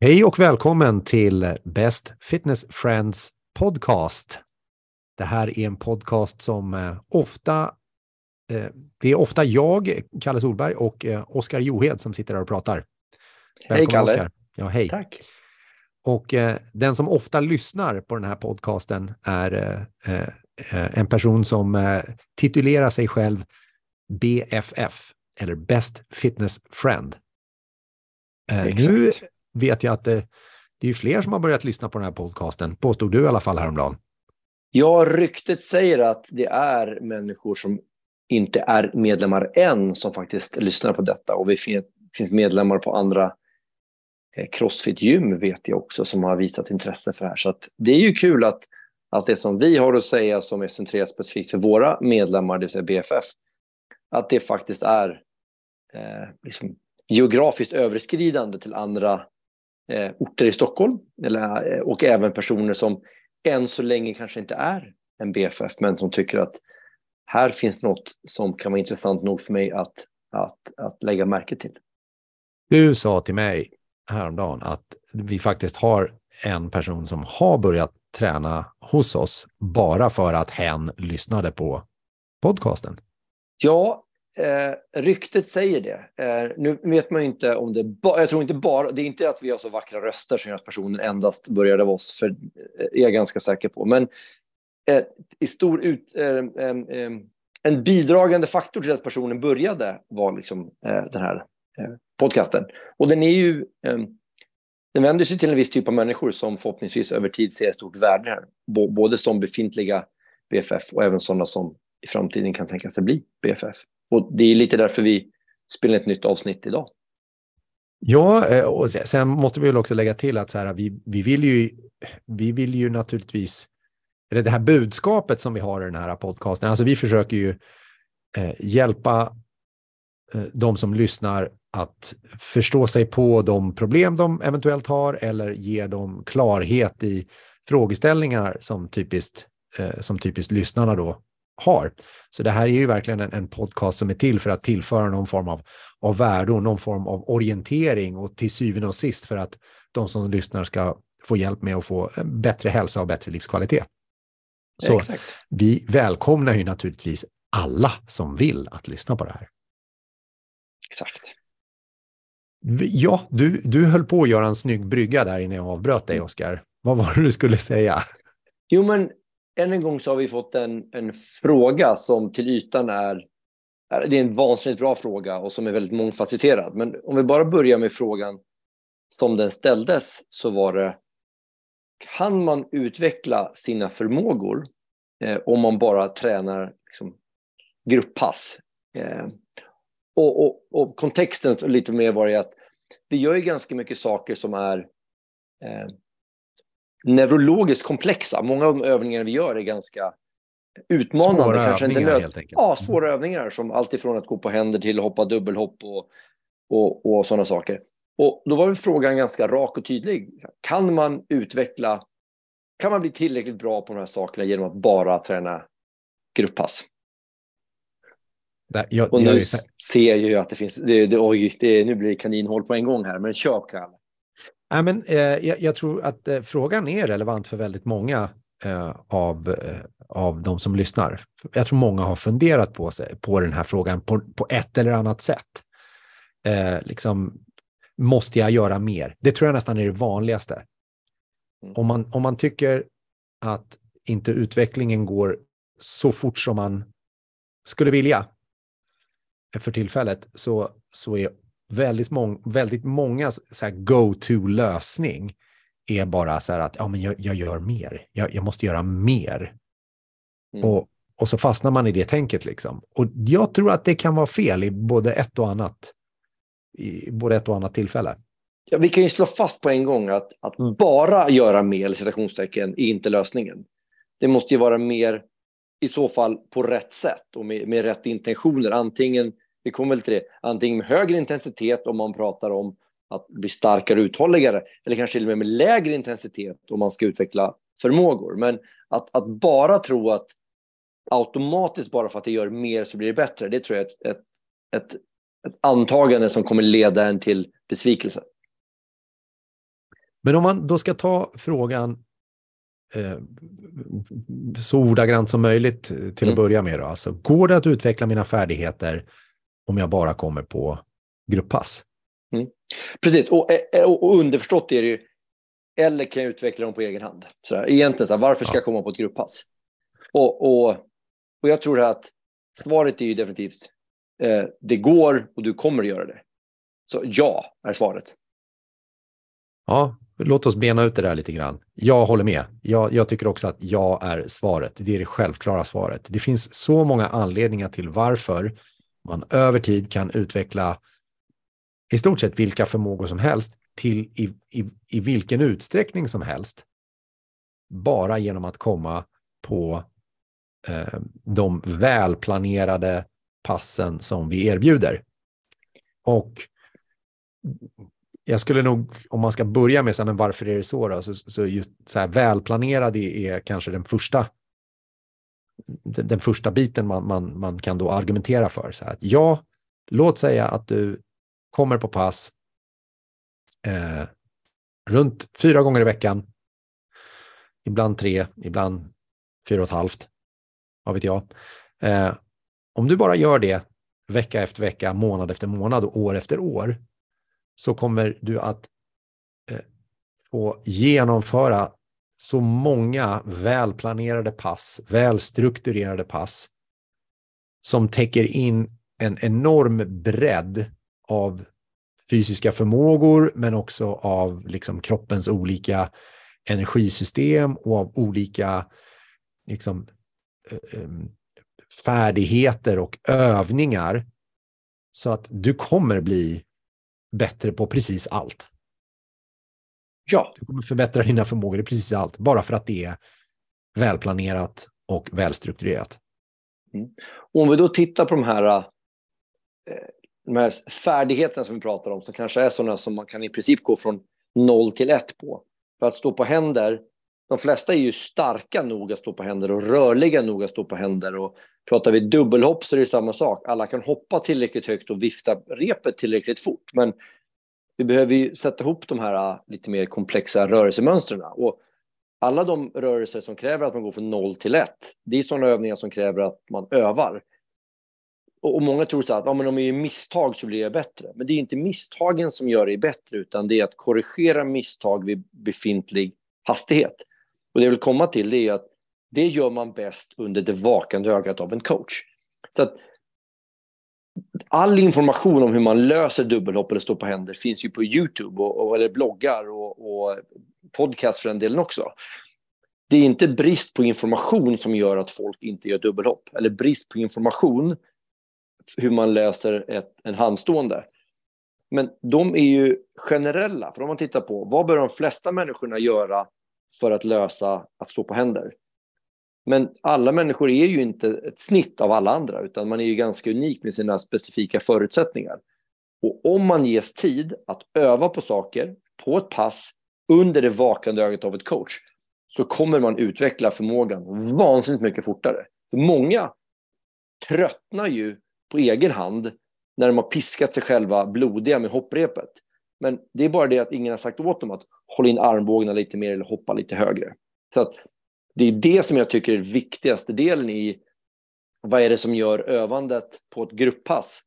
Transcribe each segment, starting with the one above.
Hej och välkommen till Best Fitness Friends podcast. Det här är en podcast som eh, ofta, eh, det är ofta jag, Kalle Solberg och eh, Oskar Johed som sitter här och pratar. Välkommen, hej Kalle. Oskar. Ja, hej. Tack. Och den som ofta lyssnar på den här podcasten är en person som titulerar sig själv BFF, eller Best Fitness Friend. Exakt. Nu vet jag att det, det är fler som har börjat lyssna på den här podcasten, påstod du i alla fall häromdagen. Ja, ryktet säger att det är människor som inte är medlemmar än som faktiskt lyssnar på detta och vi finns medlemmar på andra eh, Crossfit-gym vet jag också som har visat intresse för det här. Så att det är ju kul att, att det som vi har att säga som är centrerat specifikt för våra medlemmar, det vill säga BFF, att det faktiskt är eh, liksom geografiskt överskridande till andra eh, orter i Stockholm eller, eh, och även personer som än så länge kanske inte är en BFF men som tycker att här finns något som kan vara intressant nog för mig att, att, att lägga märke till. Du sa till mig häromdagen att vi faktiskt har en person som har börjat träna hos oss bara för att hen lyssnade på podcasten. Ja, Eh, ryktet säger det. Eh, nu vet man ju inte om det bara, jag tror inte bara, det är inte att vi har så vackra röster som gör att personen endast började av oss, för eh, är jag ganska säker på. Men eh, i stor ut, eh, eh, eh, en bidragande faktor till att personen började var liksom eh, den här eh, podcasten. Och den är ju, den vänder sig till en viss typ av människor som förhoppningsvis över tid ser ett stort värde här. både som befintliga BFF och även sådana som i framtiden kan tänka sig bli BFF. Och det är lite därför vi spelar ett nytt avsnitt idag. Ja, eh, och sen måste vi väl också lägga till att så här, vi, vi, vill ju, vi vill ju naturligtvis, eller det här budskapet som vi har i den här podcasten, alltså vi försöker ju eh, hjälpa eh, de som lyssnar att förstå sig på de problem de eventuellt har eller ge dem klarhet i frågeställningar som typiskt, eh, som typiskt lyssnarna då har. Så det här är ju verkligen en, en, podcast som är till för att tillföra någon form av, av värde och någon form av orientering och till syvende och sist för att de som lyssnar ska få hjälp med att få bättre hälsa och bättre livskvalitet. Så Exakt. vi välkomnar ju naturligtvis alla som vill att lyssna på det här. Exakt. Ja, du, du höll på att göra en snygg brygga där innan jag avbröt dig, mm. Oskar. Vad var det du skulle säga? Jo, men än en gång så har vi fått en, en fråga som till ytan är, det är en vansinnigt bra fråga och som är väldigt mångfacetterad. Men om vi bara börjar med frågan som den ställdes så var det kan man utveckla sina förmågor eh, om man bara tränar liksom, grupppass? Eh, och, och, och, kontexten lite mer var det att vi gör ju ganska mycket saker som är eh, neurologiskt komplexa. Många av de övningar vi gör är ganska utmanande. Svåra kanske övningar inte helt enkelt. Ja, svåra övningar som alltifrån att gå på händer till hoppa dubbelhopp och, och, och sådana saker. Och då var frågan ganska rak och tydlig. Kan man utveckla, kan man bli tillräckligt bra på de här sakerna genom att bara träna grupppass? Där, jag, och nu jag, ser jag ju att det finns, det, det, oj, det, nu blir det kaninhål på en gång här, men kör Kalle. Nej, men, eh, jag, jag, tror att eh, frågan är relevant för väldigt många eh, av, eh, av de som lyssnar. Jag tror många har funderat på, sig, på den här frågan på, på ett eller annat sätt. Eh, liksom, måste jag göra mer? Det tror jag nästan är det vanligaste. Mm. Om, man, om man tycker att inte utvecklingen går så fort som man skulle vilja för tillfället så, så är väldigt, mång, väldigt många go-to-lösning är bara så här att ja, men jag, jag gör mer. Jag, jag, måste göra mer. Mm. Och, och så fastnar man i det tänket. Liksom. Och jag tror att det kan vara fel i både ett och annat, i både ett och annat tillfälle. Ja, vi kan ju slå fast på en gång att, att bara göra mer, citationstecken, är inte lösningen. Det måste ju vara mer i så fall på rätt sätt och med, med rätt intentioner. Antingen vi kommer väl till det, antingen med högre intensitet om man pratar om att bli starkare och uthålligare, eller kanske till och med med lägre intensitet om man ska utveckla förmågor. Men att, att bara tro att automatiskt bara för att det gör mer så blir det bättre, det tror jag är ett, ett, ett, ett antagande som kommer leda en till besvikelse. Men om man då ska ta frågan eh, så ordagrant som möjligt till att mm. börja med. Då. Alltså, går det att utveckla mina färdigheter om jag bara kommer på grupppass? Mm. Precis, och, eh, och, och underförstått är det ju, eller kan jag utveckla dem på egen hand? Så här, egentligen, så här, varför ska ja. jag komma på ett grupppass? Och, och, och jag tror att svaret är ju definitivt, eh, det går och du kommer att göra det. Så ja, är svaret. Ja, låt oss bena ut det där lite grann. Jag håller med. Jag, jag, tycker också att ja är svaret. Det är det självklara svaret. Det finns så många anledningar till varför man över tid kan utveckla i stort sett vilka förmågor som helst till i, i, i vilken utsträckning som helst. Bara genom att komma på eh, de välplanerade passen som vi erbjuder. Och jag skulle nog, om man ska börja med så här, men varför är det så då? Så, så just så här, välplanerad är kanske den första, den, den första biten man, man, man kan då argumentera för. Så här, att ja, låt säga att du kommer på pass eh, runt fyra gånger i veckan, ibland tre, ibland fyra och ett halvt, vad vet jag. Eh, om du bara gör det vecka efter vecka, månad efter månad och år efter år, så kommer du att eh, få genomföra så många välplanerade pass, välstrukturerade pass som täcker in en enorm bredd av fysiska förmågor, men också av liksom kroppens olika energisystem och av olika liksom, eh, eh, färdigheter och övningar. Så att du kommer bli bättre på precis allt. Ja. Du kommer förbättra dina förmågor i precis allt, bara för att det är välplanerat och välstrukturerat. Mm. Om vi då tittar på de här, eh, de här färdigheterna som vi pratar om, som kanske är sådana som man kan i princip gå från noll till ett på. För att stå på händer, de flesta är ju starka nog att stå på händer och rörliga nog att stå på händer. Och pratar vi dubbelhopp så är det samma sak. Alla kan hoppa tillräckligt högt och vifta repet tillräckligt fort. Men vi behöver ju sätta ihop de här äh, lite mer komplexa rörelsemönstren. Och alla de rörelser som kräver att man går från noll till ett, det är sådana övningar som kräver att man övar. Och, många tror så att ja, men om jag gör misstag så blir jag bättre. Men det är inte misstagen som gör dig bättre, utan det är att korrigera misstag vid befintlig hastighet. Och det jag vill komma till det är att det gör man bäst under det vakande ögat av en coach. Så att all information om hur man löser dubbelhopp eller står på händer finns ju på Youtube och, och eller bloggar och, och podcast för den delen också. Det är inte brist på information som gör att folk inte gör dubbelhopp eller brist på information hur man löser ett, en handstående. Men de är ju generella, för om man tittar på vad bör de flesta människorna göra för att lösa att stå på händer? Men alla människor är ju inte ett snitt av alla andra, utan man är ju ganska unik med sina specifika förutsättningar. Och om man ges tid att öva på saker på ett pass under det vakande ögat av ett coach så kommer man utveckla förmågan vansinnigt mycket fortare. För många tröttnar ju på egen hand när de har piskat sig själva blodiga med hopprepet. Men det är bara det att ingen har sagt åt dem att hålla in armbågarna lite mer eller hoppa lite högre. Så att det är det som jag tycker är viktigaste delen i vad är det som gör övandet på ett grupppass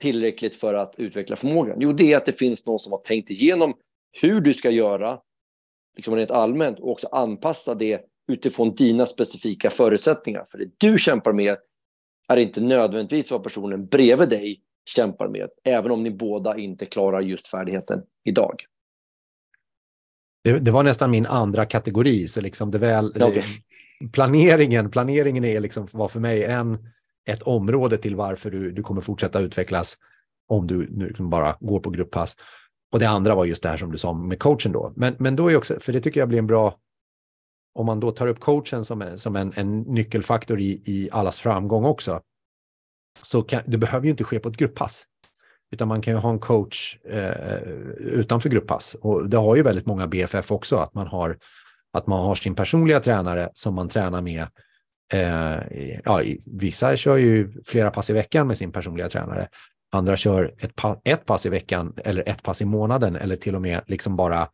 tillräckligt för att utveckla förmågan? Jo, det är att det finns någon som har tänkt igenom hur du ska göra, liksom rent allmänt, och också anpassa det utifrån dina specifika förutsättningar. För det du kämpar med är inte nödvändigtvis vad personen bredvid dig kämpar med, även om ni båda inte klarar just färdigheten idag. Det, det, var nästan min andra kategori, så liksom det väl, okay. planeringen, planeringen är liksom, var för mig en, ett område till varför du, du kommer fortsätta utvecklas om du nu liksom bara går på grupppass. Och det andra var just det här som du sa med coachen då. Men, men då är också, för det tycker jag blir en bra, om man då tar upp coachen som, en, som en, en nyckelfaktor i, i allas framgång också, så kan, det behöver ju inte ske på ett grupppass. Utan man kan ju ha en coach eh, utanför grupppass. Och det har ju väldigt många BFF också, att man har, att man har sin personliga tränare som man tränar med. Eh, ja, vissa kör ju flera pass i veckan med sin personliga tränare. Andra kör ett, pa ett pass i veckan eller ett pass i månaden eller till och med liksom bara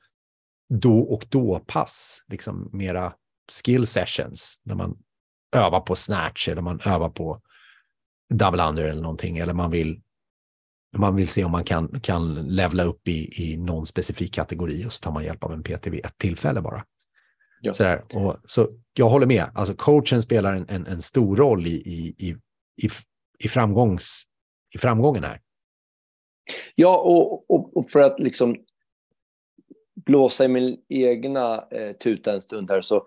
då och då pass, liksom mera skill sessions, när man övar på snatch eller man övar på double under eller någonting, eller man vill, man vill se om man kan, kan levla upp i, i någon specifik kategori och så tar man hjälp av en PT vid ett tillfälle bara. Ja. Sådär. Och, så jag håller med, alltså coachen spelar en, en, en stor roll i, i, i, i, i, framgångs, i framgången här. Ja, och, och, och för att liksom blåsa i min egna eh, tuta en stund här så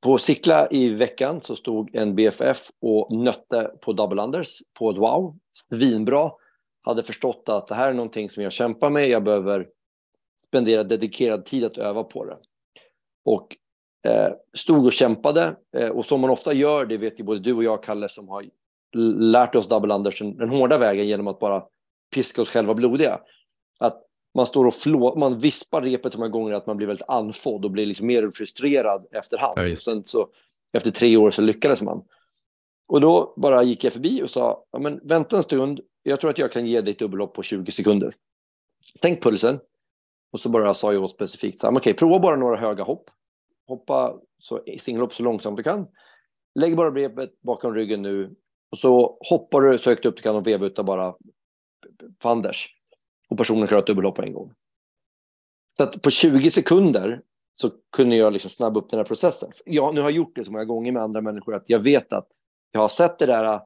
på Sickla i veckan så stod en BFF och nötte på double unders på ett wow, svinbra. Hade förstått att det här är någonting som jag kämpar med, jag behöver spendera dedikerad tid att öva på det. Och eh, stod och kämpade eh, och som man ofta gör, det vet ju både du och jag Kalle som har lärt oss double unders den, hårda vägen genom att bara piska oss själva blodiga. Att man står och flå, man vispar repet så många gånger att man blir väldigt andfådd och blir liksom mer frustrerad efterhand. Ja, Sen så, efter tre år så lyckades man. Och då bara gick jag förbi och sa, ja, men vänta en stund, jag tror att jag kan ge dig ett dubbellopp på 20 sekunder. Tänk pulsen. Och så bara sa jag specifikt, okej, okay, prova bara några höga hopp. Hoppa så, singelhopp så långsamt du kan. Lägg bara repet bakom ryggen nu och så hoppar du så högt upp du kan och vevar ut bara fanders och personen klarar ett dubbelhopp på en gång. Så att på 20 sekunder så kunde jag liksom snabba upp den här processen. Jag, nu har jag gjort det så många gånger med andra människor att jag vet att jag har sett det där,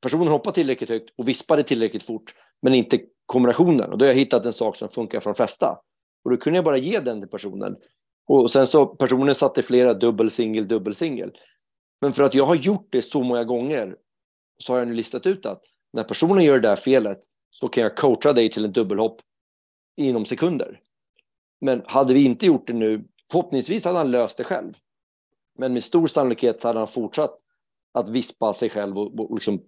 personen hoppar tillräckligt högt och vispade tillräckligt fort, men inte kombinationen. Och då har jag hittat en sak som funkar för de flesta Och då kunde jag bara ge den till personen. Och sen så personen satte flera dubbel, singel, dubbel, singel. Men för att jag har gjort det så många gånger så har jag nu listat ut att när personen gör det där felet så kan jag coacha dig till en dubbelhopp inom sekunder. Men hade vi inte gjort det nu, förhoppningsvis hade han löst det själv. Men med stor sannolikhet så hade han fortsatt att vispa sig själv och, och liksom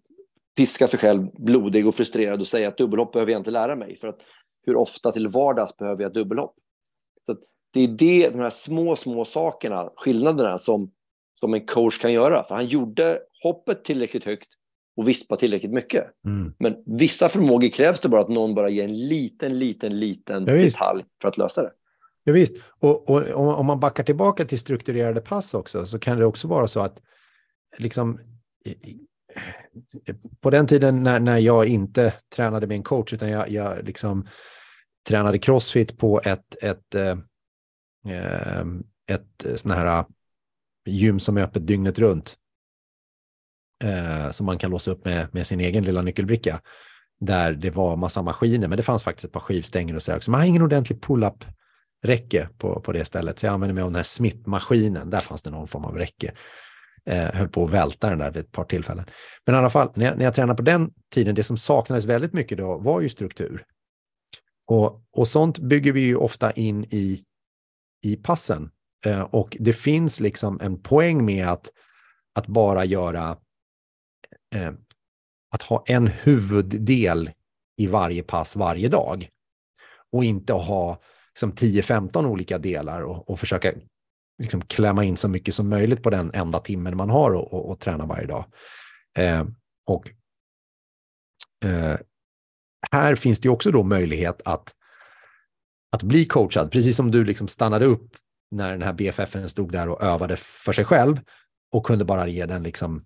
piska sig själv blodig och frustrerad och säga att dubbelhopp behöver jag inte lära mig för att hur ofta till vardags behöver jag dubbelhopp? Så det är det, de här små, små sakerna, skillnaderna som, som en coach kan göra. För han gjorde hoppet tillräckligt högt och vispa tillräckligt mycket. Mm. Men vissa förmågor krävs det bara att någon bara ger en liten, liten, liten ja, detalj för att lösa det. Ja, visst, och, och om man backar tillbaka till strukturerade pass också, så kan det också vara så att liksom på den tiden när, när jag inte tränade med en coach, utan jag, jag liksom tränade crossfit på ett, ett, eh, eh ett sån här eh, gym som är öppet dygnet runt eh, som man kan låsa upp med, med sin egen lilla nyckelbricka. Där det var massa maskiner, men det fanns faktiskt ett par skivstänger och så där också. Man har ingen ordentlig pull-up räcke på, på det stället. Så jag använde mig av den här Smith-maskinen. Där fanns det någon form av räcke. Eh, höll på att välta den där vid ett par tillfällen. Men i alla fall, när jag, när jag tränade på den tiden, det som saknades väldigt mycket då var ju struktur. Och, och sånt bygger vi ju ofta in i, i passen. Eh, och det finns liksom en poäng med att, att bara göra eh, att ha en huvuddel i varje pass varje dag. Och inte ha som 10-15 olika delar och, och försöka liksom, klämma in så mycket som möjligt på den enda timmen man har och, och, och träna varje dag. Eh, och eh, här finns det också då möjlighet att, att bli coachad, precis som du liksom stannade upp när den här BFFen stod där och övade för sig själv och kunde bara ge den liksom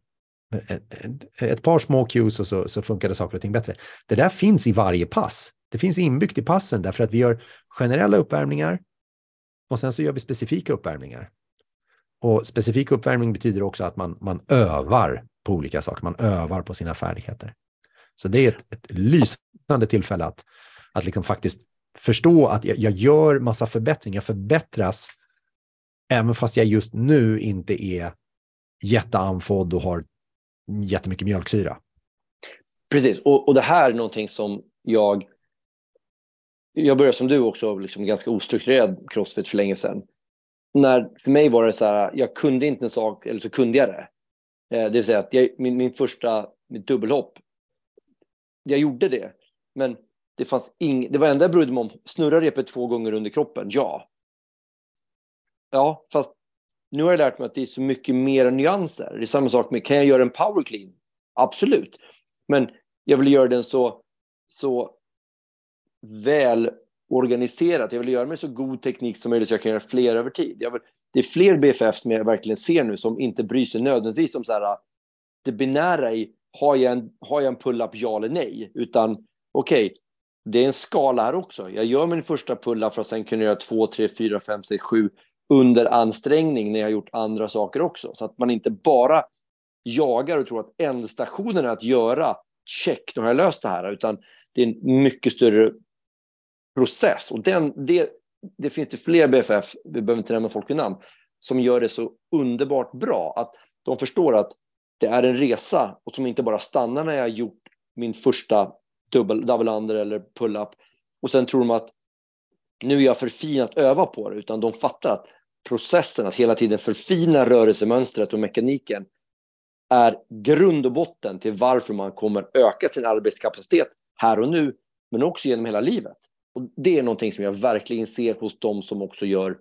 ett par små cues och så, så funkade saker och ting bättre. Det där finns i varje pass. Det finns inbyggt i passen därför att vi gör generella uppvärmningar och sen så gör vi specifika uppvärmningar. Och specifik uppvärmning betyder också att man, man övar på olika saker, man övar på sina färdigheter. Så det är ett, ett lysande tillfälle att, att liksom faktiskt förstå att jag, jag gör massa förbättringar, jag förbättras, även fast jag just nu inte är jätteanfodd och har jättemycket mjölksyra. Precis, och, och det här är någonting som jag... Jag började som du också, liksom ganska ostrukturerad crossfit för länge sedan. När, för mig var det så här, jag kunde inte en sak, eller så kunde jag det. Eh, det vill säga att jag, min, min första mitt dubbelhopp, jag gjorde det, men det fanns ing, det var enda jag brydde mig om, snurra repet två gånger under kroppen, ja. Ja, fast nu har jag lärt mig att det är så mycket mer nyanser. Det är samma sak med, kan jag göra en power clean? Absolut. Men jag vill göra den så, så väl organiserat. Jag vill göra med så god teknik som möjligt så jag kan göra fler över tid. Vill, det är fler BFF som jag verkligen ser nu som inte bryr sig nödvändigtvis om så här, äh, det binära i har jag en, har jag en pull-up ja eller nej, utan okej, okay, det är en skala här också. Jag gör min första pull-up för att sen kunna göra två, tre, fyra, fem, sex, sju under ansträngning när jag har gjort andra saker också. Så att man inte bara jagar och tror att ändstationen är att göra check, nu har jag löst det här, utan det är en mycket större process. Och den, det, det finns det fler BFF, vi behöver inte nämna folk vid namn, som gör det så underbart bra. Att de förstår att det är en resa och som inte bara stannar när jag har gjort min första dubbel, double under eller pull-up och sen tror de att nu är jag för fin att öva på det, utan de fattar att processen att hela tiden förfina rörelsemönstret och mekaniken är grund och botten till varför man kommer öka sin arbetskapacitet här och nu, men också genom hela livet. Och Det är någonting som jag verkligen ser hos de som också gör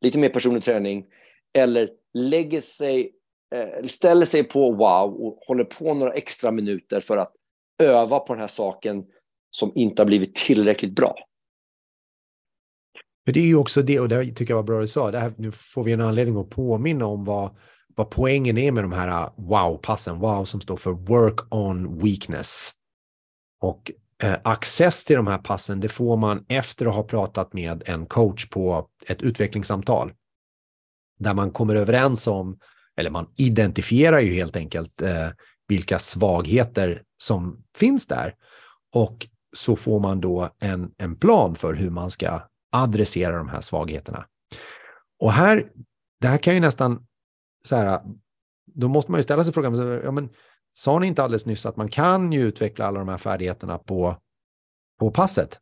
lite mer personlig träning eller lägger sig, eh, ställer sig på wow och håller på några extra minuter för att öva på den här saken som inte har blivit tillräckligt bra. Men det är ju också det, och det tycker jag var bra du sa, det här, nu får vi en anledning att påminna om vad, vad poängen är med de här ah, wow-passen, wow som står för work on weakness. Och eh, access till de här passen, det får man efter att ha pratat med en coach på ett utvecklingssamtal. Där man kommer överens om, eller man identifierar ju helt enkelt eh, vilka svagheter som finns där. Och så får man då en, en plan för hur man ska adressera de här svagheterna. Och här, det här kan ju nästan, så här, då måste man ju ställa sig frågan, ja, men, sa ni inte alldeles nyss att man kan ju utveckla alla de här färdigheterna på, på passet?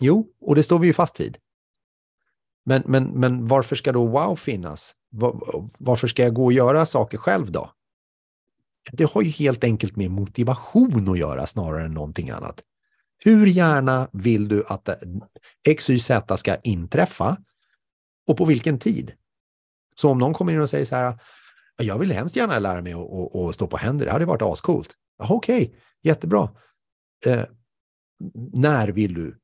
Jo, och det står vi ju fast vid. Men, men, men varför ska då wow finnas? Var, varför ska jag gå och göra saker själv då? Det har ju helt enkelt med motivation att göra snarare än någonting annat. Hur gärna vill du att X, Y, Z ska inträffa och på vilken tid? Så om någon kommer in och säger så här, jag vill hemskt gärna lära mig att, stå på händer, det hade varit ascoolt. Okej, okay, jättebra. Eh, när vill du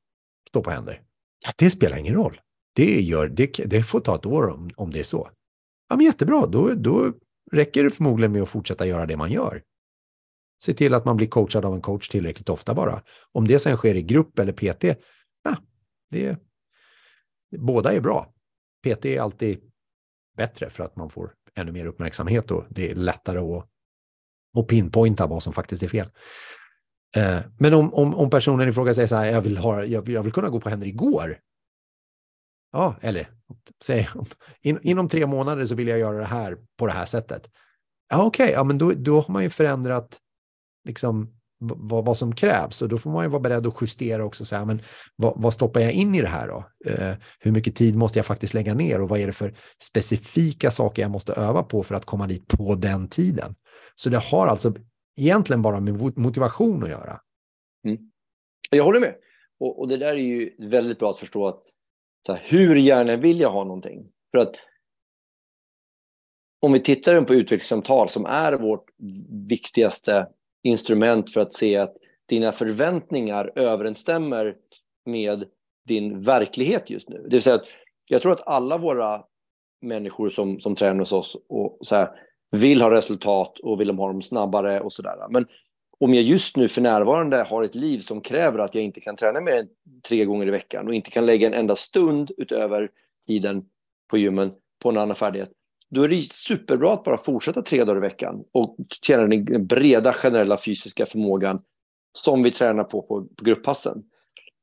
stå på händer? Ja, det spelar ingen roll. Det, gör, det, det får ta ett år om, om det är så. Ja, men jättebra, då, då räcker det förmodligen med att fortsätta göra det man gör. Se till att man blir coachad av en coach tillräckligt ofta bara. Om det sen sker i grupp eller PT, ja, det, båda är bra. PT är alltid bättre för att man får ännu mer uppmärksamhet och det är lättare att, att pinpointa vad som faktiskt är fel. Eh, men om, om, om personen i fråga säger så här, jag vill, ha, jag, jag vill kunna gå på händer igår. Ja, eller säg in, inom tre månader så vill jag göra det här på det här sättet. Ja, okej, okay, ja, men då, då har man ju förändrat liksom, vad, vad som krävs. Och då får man ju vara beredd att justera också. Så här, men vad, vad stoppar jag in i det här då? Eh, hur mycket tid måste jag faktiskt lägga ner och vad är det för specifika saker jag måste öva på för att komma dit på den tiden? Så det har alltså egentligen bara med motivation att göra. Mm. Jag håller med. Och, och, det där är ju väldigt bra att förstå att så här, hur gärna vill jag ha någonting? För att om vi tittar på utvecklingssamtal som är vårt viktigaste instrument för att se att dina förväntningar överensstämmer med din verklighet just nu. Det vill säga att jag tror att alla våra människor som, som tränar hos oss och så här, vill ha resultat och vill de ha dem snabbare och sådär. Men om jag just nu för närvarande har ett liv som kräver att jag inte kan träna mer än tre gånger i veckan och inte kan lägga en enda stund utöver tiden på gymmen på en annan färdighet, då är det superbra att bara fortsätta tre dagar i veckan och träna den breda generella fysiska förmågan som vi tränar på på, på grupppassen.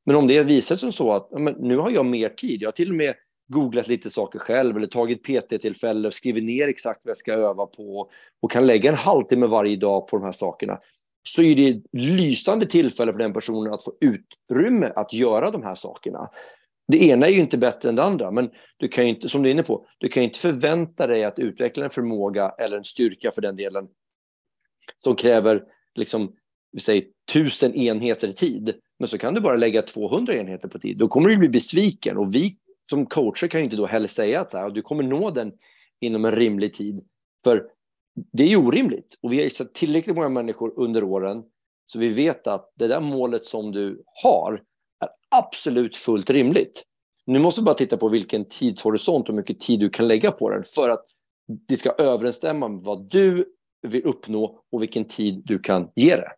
Men om det visar sig så att men, nu har jag mer tid, jag har till och med googlat lite saker själv eller tagit PT-tillfälle och skrivit ner exakt vad jag ska öva på och kan lägga en halvtimme varje dag på de här sakerna så är det ett lysande tillfälle för den personen att få utrymme att göra de här sakerna. Det ena är ju inte bättre än det andra, men du kan ju inte, som du är inne på, du kan ju inte förvänta dig att utveckla en förmåga eller en styrka för den delen som kräver liksom, vi säger, tusen enheter tid. Men så kan du bara lägga 200 enheter på tid. Då kommer du bli besviken och vi som coacher kan ju inte då heller säga att så här, du kommer nå den inom en rimlig tid. För det är ju orimligt och vi har sett tillräckligt många människor under åren så vi vet att det där målet som du har är absolut fullt rimligt. Nu måste du bara titta på vilken tidshorisont och hur mycket tid du kan lägga på den för att det ska överensstämma med vad du vill uppnå och vilken tid du kan ge det.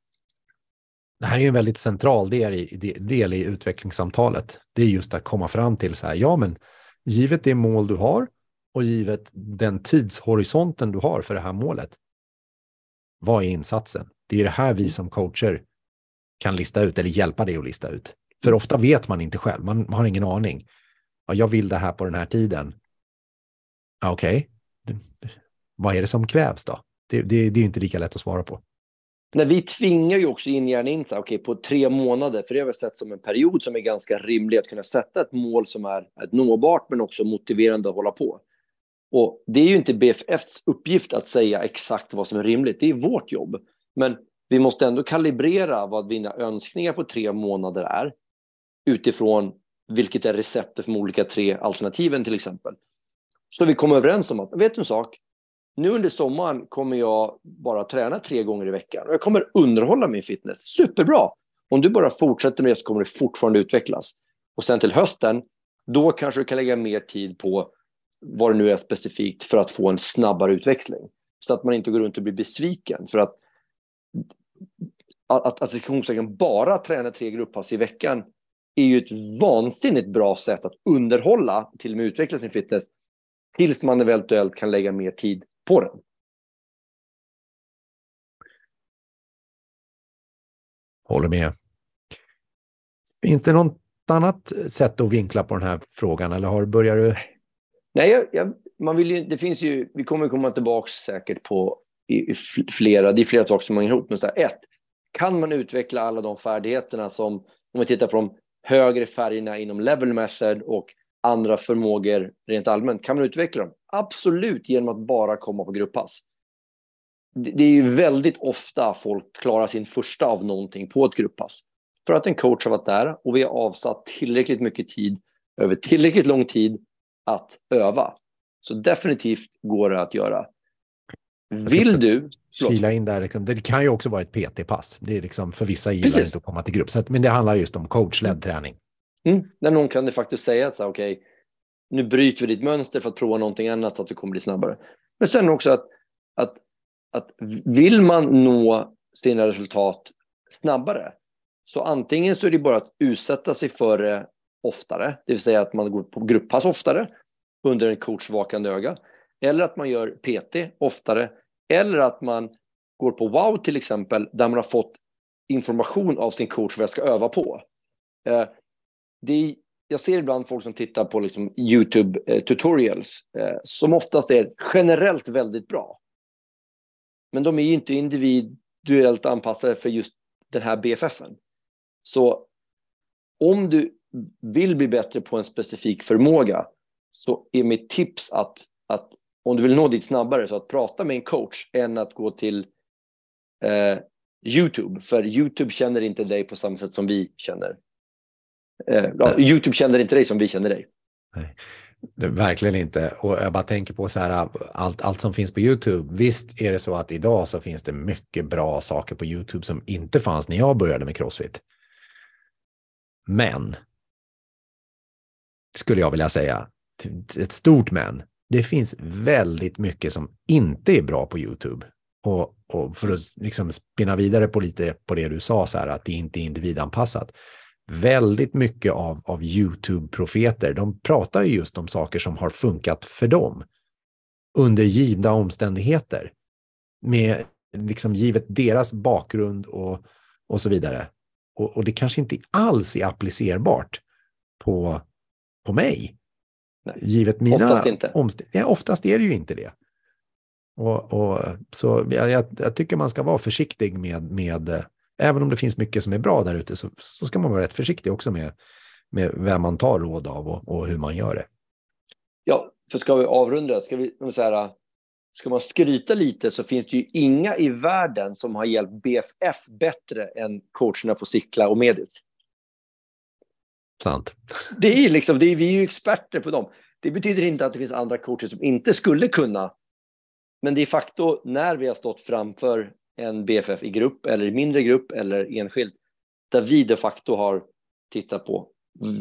Det här är en väldigt central del i, del i utvecklingssamtalet. Det är just att komma fram till så här, ja men givet det mål du har och givet den tidshorisonten du har för det här målet, vad är insatsen? Det är det här vi som coacher kan lista ut eller hjälpa dig att lista ut. För ofta vet man inte själv, man har ingen aning. Ja, jag vill det här på den här tiden. Okej, okay. vad är det som krävs då? Det, det, det är inte lika lätt att svara på. Nej, vi tvingar ju också in gärna in så okay, på tre månader, för det har vi sett som en period som är ganska rimlig att kunna sätta ett mål som är ett nåbart men också motiverande att hålla på. Och det är ju inte BFFs uppgift att säga exakt vad som är rimligt, det är vårt jobb. Men vi måste ändå kalibrera vad dina önskningar på tre månader är utifrån vilket är receptet för de olika tre alternativen till exempel. Så vi kom överens om att, vet du en sak? Nu under sommaren kommer jag bara träna tre gånger i veckan och jag kommer underhålla min fitness. Superbra! Om du bara fortsätter med det så kommer det fortfarande utvecklas. Och sen till hösten, då kanske du kan lägga mer tid på vad det nu är specifikt för att få en snabbare utväxling. Så att man inte går runt och blir besviken. För att att, att, att bara träna tre grupppass i veckan är ju ett vansinnigt bra sätt att underhålla, till och med utveckla sin fitness, tills man eventuellt kan lägga mer tid på den. Håller med. Finns det något annat sätt att vinkla på den här frågan eller har, börjar du? Nej, jag, jag, man vill ju, det finns ju, vi kommer komma tillbaka säkert på i, i flera, det är flera saker som hänger ihop. Men så här, ett, kan man utveckla alla de färdigheterna som, om vi tittar på de högre färgerna inom level method och andra förmågor rent allmänt, kan man utveckla dem? Absolut, genom att bara komma på grupppass. Det är ju väldigt ofta folk klarar sin första av någonting på ett grupppass. För att en coach har varit där och vi har avsatt tillräckligt mycket tid över tillräckligt lång tid att öva. Så definitivt går det att göra. Vill du... Kila in där, liksom, det kan ju också vara ett PT-pass. Det är liksom, för vissa gillar Precis. inte att komma till grupp. Så, men det handlar just om coachledd träning. Mm. När någon kan det faktiskt säga att okej, okay, nu bryter vi ditt mönster för att prova någonting annat, att du kommer bli snabbare. Men sen också att, att, att vill man nå sina resultat snabbare, så antingen så är det bara att utsätta sig för det oftare, det vill säga att man går på grupppass oftare under en coach vakande öga, eller att man gör PT oftare, eller att man går på Wow till exempel, där man har fått information av sin coach vad jag ska öva på. Eh, det är, jag ser ibland folk som tittar på liksom YouTube eh, tutorials eh, som oftast är generellt väldigt bra. Men de är ju inte individuellt anpassade för just den här BFFen. Så om du vill bli bättre på en specifik förmåga så är mitt tips att, att om du vill nå dit snabbare, så att prata med en coach än att gå till eh, YouTube. För YouTube känner inte dig på samma sätt som vi känner. Eh, ja, YouTube känner inte dig som vi känner dig. Nej. Verkligen inte. Och jag bara tänker på så här, allt, allt som finns på YouTube. Visst är det så att idag så finns det mycket bra saker på YouTube som inte fanns när jag började med Crossfit. Men, skulle jag vilja säga, ett stort men, det finns väldigt mycket som inte är bra på YouTube. Och, och för att liksom spinna vidare på lite på det du sa, så här, att det inte är individanpassat. Väldigt mycket av, av YouTube-profeter, de pratar ju just om saker som har funkat för dem under givna omständigheter. Med liksom givet deras bakgrund och, och så vidare. Och, och det kanske inte alls är applicerbart på, på mig. Nej. Givet mina oftast inte. Ja, oftast är det ju inte det. Och, och så jag, jag, tycker man ska vara försiktig med, med, även om det finns mycket som är bra där ute, så, så ska man vara rätt försiktig också med, med vem man tar råd av och, och hur man gör det. Ja, för ska vi avrunda, ska vi så här, ska man skryta lite så finns det ju inga i världen som har hjälpt BFF bättre än coacherna på Sickla och Medis. Sant. Det är liksom, det är, vi är ju experter på dem. Det betyder inte att det finns andra coacher som inte skulle kunna. Men det är facto när vi har stått framför en BFF i grupp eller i mindre grupp eller enskilt där vi de facto har tittat på.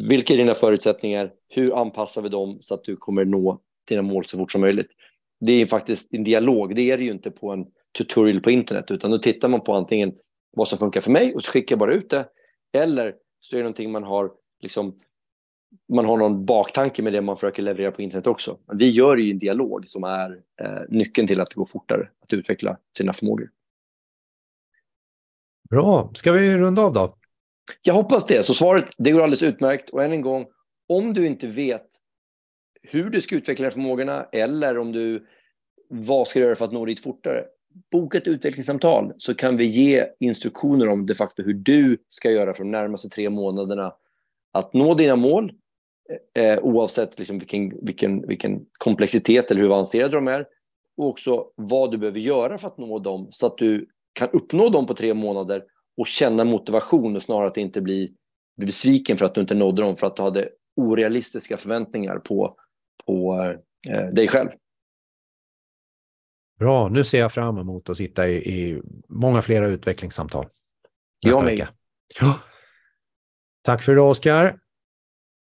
Vilka är dina förutsättningar? Hur anpassar vi dem så att du kommer nå dina mål så fort som möjligt? Det är faktiskt en dialog. Det är det ju inte på en tutorial på internet, utan då tittar man på antingen vad som funkar för mig och så skickar jag bara ut det. Eller så är det någonting man har, liksom, man har någon baktanke med det man försöker leverera på internet också. Vi gör ju en dialog som är eh, nyckeln till att det går fortare att utveckla sina förmågor. Bra, ska vi runda av då? Jag hoppas det. Så svaret, det går alldeles utmärkt. Och än en gång, om du inte vet hur du ska utveckla förmågorna eller om du, vad ska du göra för att nå dit fortare? Boka ett utvecklingssamtal så kan vi ge instruktioner om de facto hur du ska göra för de närmaste tre månaderna att nå dina mål eh, oavsett liksom vilken, vilken, vilken komplexitet eller hur avancerade de är och också vad du behöver göra för att nå dem så att du kan uppnå dem på tre månader och känna motivation och snarare att inte bli, bli besviken för att du inte nådde dem för att du hade orealistiska förväntningar på, på eh, dig själv. Bra, nu ser jag fram emot att sitta i, i många flera utvecklingssamtal nästa jag vecka. Ja. Tack för idag, Oskar.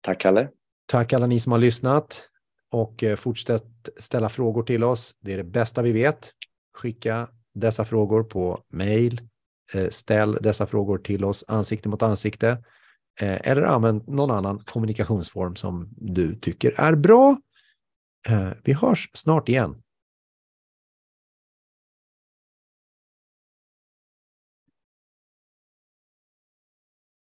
Tack, Kalle. Tack alla ni som har lyssnat och eh, fortsätt ställa frågor till oss. Det är det bästa vi vet. Skicka dessa frågor på mail. Eh, ställ dessa frågor till oss ansikte mot ansikte eh, eller använd någon annan kommunikationsform som du tycker är bra. Vi hörs snart igen.